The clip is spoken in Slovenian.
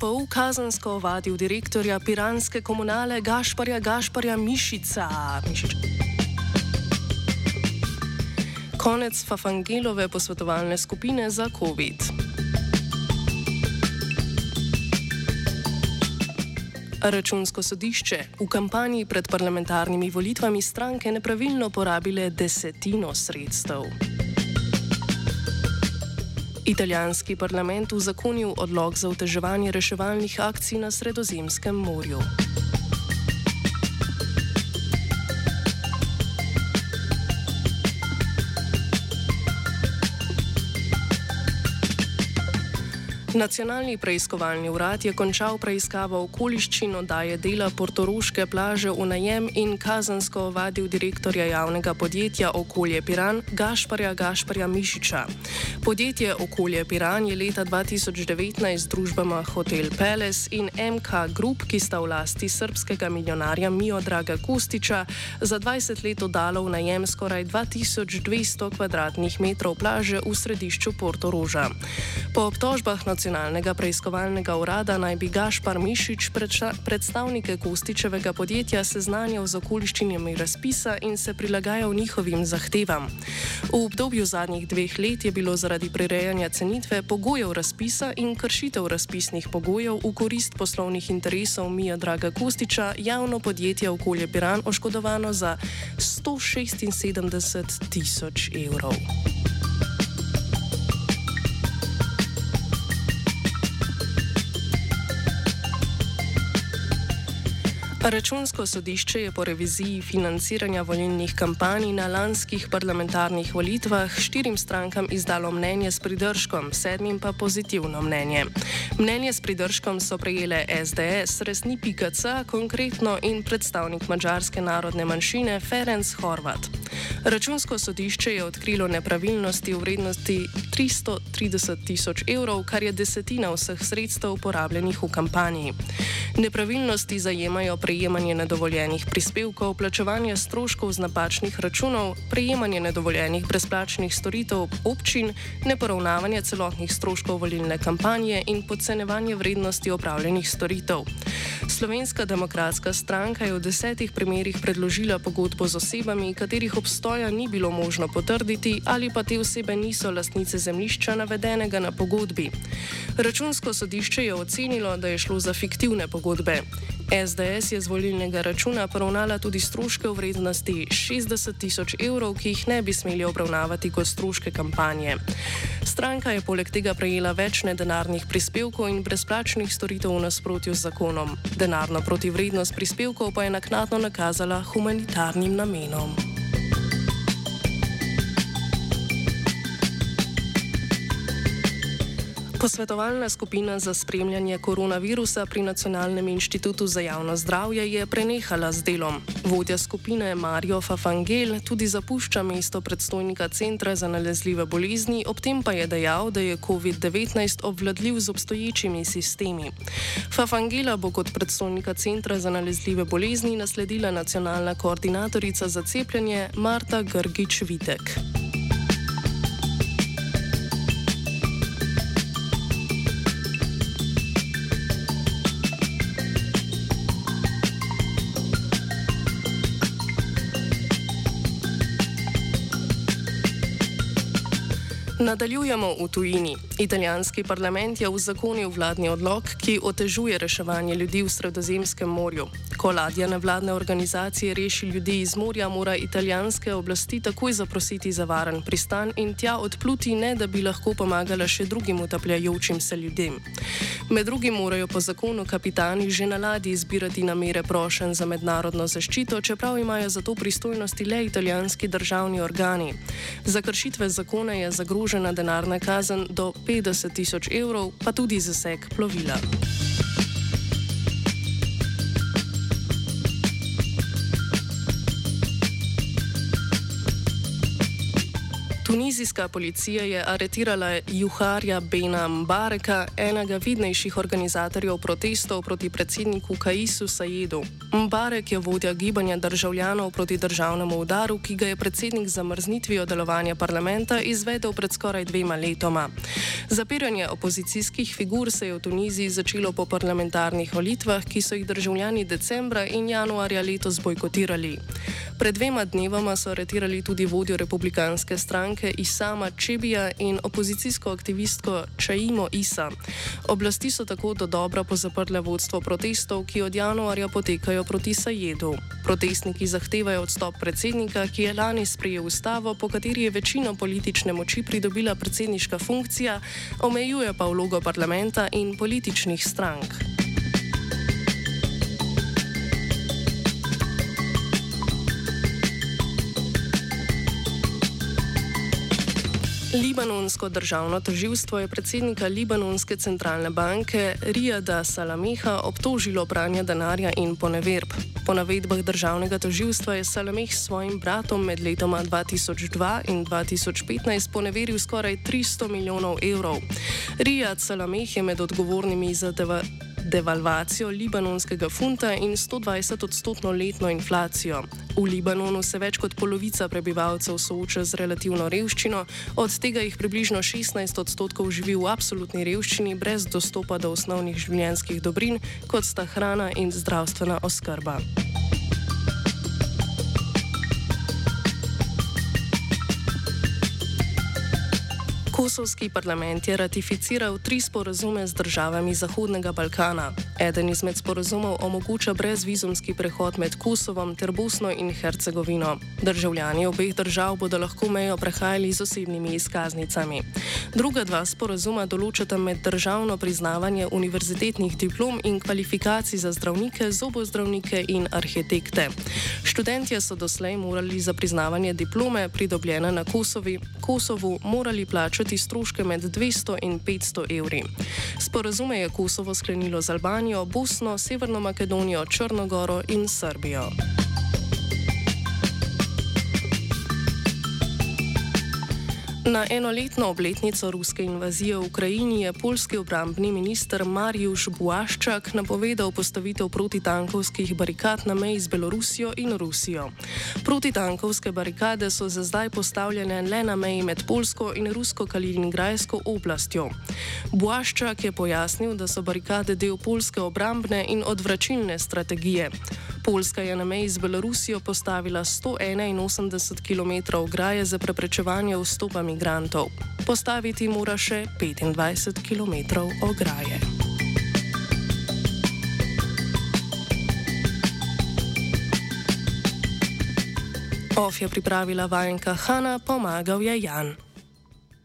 NPU kazansko ovadil direktorja piranske komunale Gašparja Gašparja Mišica. Mišič. Konec Fafangelove posvetovalne skupine za COVID. Računsko sodišče v kampanji pred parlamentarnimi volitvami stranke nepravilno porabile desetino sredstev. Italijanski parlament uzakonil odlog za oteževanje reševalnih akcij na Sredozemskem morju. Nacionalni preiskovalni urad je končal preiskavo okoliščin oddaje dela Portoroške plaže v najem in kazansko ovadil direktorja javnega podjetja Okolje Piran Gašparja Gašparja Mišiča. Podjetje Okolje Piran je leta 2019 z družbama Hotel Palace in MK Group, ki sta v lasti srpskega milijonarja Mijo Draga Kostiča, za 20 let oddalo v najem skoraj 2200 km2 plaže v središču Portoroža. Po obtožbah nacionalnega preiskovalnega urada naj bi Gašpar Mišič predstavnike Kostičevega podjetja seznanjal z okoliščinami razpisa in se prilagajal njihovim zahtevam. V obdobju zadnjih dveh let je bilo zaradi prirejanja cenitve pogojev razpisa in kršitev razpisnih pogojev v korist poslovnih interesov Mija Draga Kostiča javno podjetje Okolje Piran oškodovano za 176 tisoč evrov. Računsko sodišče je po reviziji financiranja volilnih kampanj na lanskih parlamentarnih volitvah štirim strankam izdalo mnenje s pridržkom, sedmim pa pozitivno mnenje. Mnenje s pridržkom so prejele SDS, resni PKC, konkretno in predstavnik mačarske narodne manjšine Ferenc Horvat. Računsko sodišče je odkrilo nepravilnosti v vrednosti 330 tisoč evrov, kar je desetina vseh sredstev porabljenih v kampanji. Nepravilnosti zajemajo prejemanje nedovoljenih prispevkov, plačevanje stroškov z napačnih računov, prejemanje nedovoljenih brezplačnih storitev občin, neporavnavanje celotnih stroškov volilne kampanje in podcenevanje vrednosti opravljenih storitev. Slovenska demokratska stranka je v desetih primerjih predložila pogodbo z osebami, katerih obstoja ni bilo možno potrditi ali pa te osebe niso lastnice zemljišča navedenega na pogodbi. Računsko sodišče je ocenilo, da je šlo za fiktivne pogodbe. SDS je z volilnega računa poravnala tudi stroške v vrednosti 60 tisoč evrov, ki jih ne bi smeli obravnavati kot stroške kampanje. Stranka je poleg tega prejela več nedenarnih prispevkov in brezplačnih storitev v nasprotju z zakonom. Denarno protivrednost prispevkov pa je naknadno nakazala humanitarnim namenom. Posvetovalna skupina za spremljanje koronavirusa pri Nacionalnem inštitutu za javno zdravje je prenehala z delom. Vodja skupine Mario Fafangel tudi zapušča mesto predstojnika Centra za nalezljive bolezni, ob tem pa je dejal, da je COVID-19 obvladljiv z obstoječimi sistemi. Fafangela bo kot predstojnika Centra za nalezljive bolezni nasledila nacionalna koordinatorica za cepljenje Marta Grgič-Vitek. Nadaljujemo v tujini. Italijanski parlament je uzakonil vladni odlog, ki otežuje reševanje ljudi v Sredozemskem morju. Ko ladja nevladne organizacije reši ljudi iz morja, mora italijanske oblasti takoj zaprositi za varen pristan in tja odpluti, ne da bi lahko pomagala še drugim utapljajočim se ljudem. Med drugim morajo po zakonu kapitani že na ladji zbirati namere prošen za mednarodno zaščito, čeprav imajo za to pristojnosti le italijanski državni organi. Za kršitve zakona je zagrožena denarna kazen do 50 tisoč evrov, pa tudi zaseg plovila. Tunizijska policija je aretirala Juharja Bena Mbareka, enega vidnejših organizatorjev protestov proti predsedniku Kaisu Sajedu. Mbarek je vodja gibanja državljanov proti državnemu udaru, ki ga je predsednik zamrznitvijo delovanja parlamenta izvedel pred skoraj dvema letoma. Zapiranje opozicijskih figur se je v Tuniziji začelo po parlamentarnih volitvah, ki so jih državljani decembra in januarja letos bojkotirali. Pred dvema dnevoma so aretirali tudi vodjo republikanske stranke Isama Čebija in opozicijsko aktivistko Čaimo Isa. Oblasti so tako do dobra pozaprle vodstvo protestov, ki od januarja potekajo proti Sajedu. Protestniki zahtevajo odstop predsednika, ki je lani sprejel ustavo, po kateri je večino politične moči pridobila predsedniška funkcija, omejuje pa vlogo parlamenta in političnih strank. Libanonsko državno toživstvo je predsednika Libanonske centralne banke Rijada Salameha obtožilo pranja denarja in poneverb. Po navedbah državnega toživstva je Salameh s svojim bratom med letoma 2002 in 2015 poneveril skoraj 300 milijonov evrov. Rijad Salameh je med odgovornimi za devalvacijo libanonskega funta in 120 odstotno letno inflacijo. V Libanonu se več kot polovica prebivalcev sooča z relativno revščino, od tega jih približno 16 odstotkov živi v absolutni revščini brez dostopa do osnovnih življenjskih dobrin, kot sta hrana in zdravstvena oskrba. Kosovski parlament je ratificiral tri sporazume z državami Zahodnega Balkana. Eden izmed sporazumov omogoča brezvizumski prehod med Kosovom ter Bosno in Hercegovino. Državljani obeh držav bodo lahko mejo prehajali z osebnimi izkaznicami. Druga dva sporazuma določata meddržavno priznavanje univerzitetnih diplom in kvalifikacij za zdravnike, zobozdravnike in arhitekte. Študentje so doslej morali za priznavanje diplome, pridobljene na Kosovi, Kosovu, morali plačati plačati stroške med 200 in 500 evri. Sporazume je Kosovo sklenilo z Albanijo, Bosno, Severno Makedonijo, Črnogoro in Srbijo. Na enoletno obletnico ruske invazije v Ukrajini je polski obrambni minister Marijuš Buaščak napovedal postavitev protitankovskih barikad na meji z Belorusijo in Rusijo. Protitankovske barikade so za zdaj postavljene le na meji med Polsko in Rusko-Kaliningrajsko oblastjo. Buaščak je pojasnil, da so barikade del polske obrambne in odvračilne strategije. Poljska je na meji z Belorusijo postavila 181 km ograje za preprečevanje vstopa migrantov. Postaviti mora še 25 km ograje. OF je pripravila vajenka Hanna, pomagal je Jan.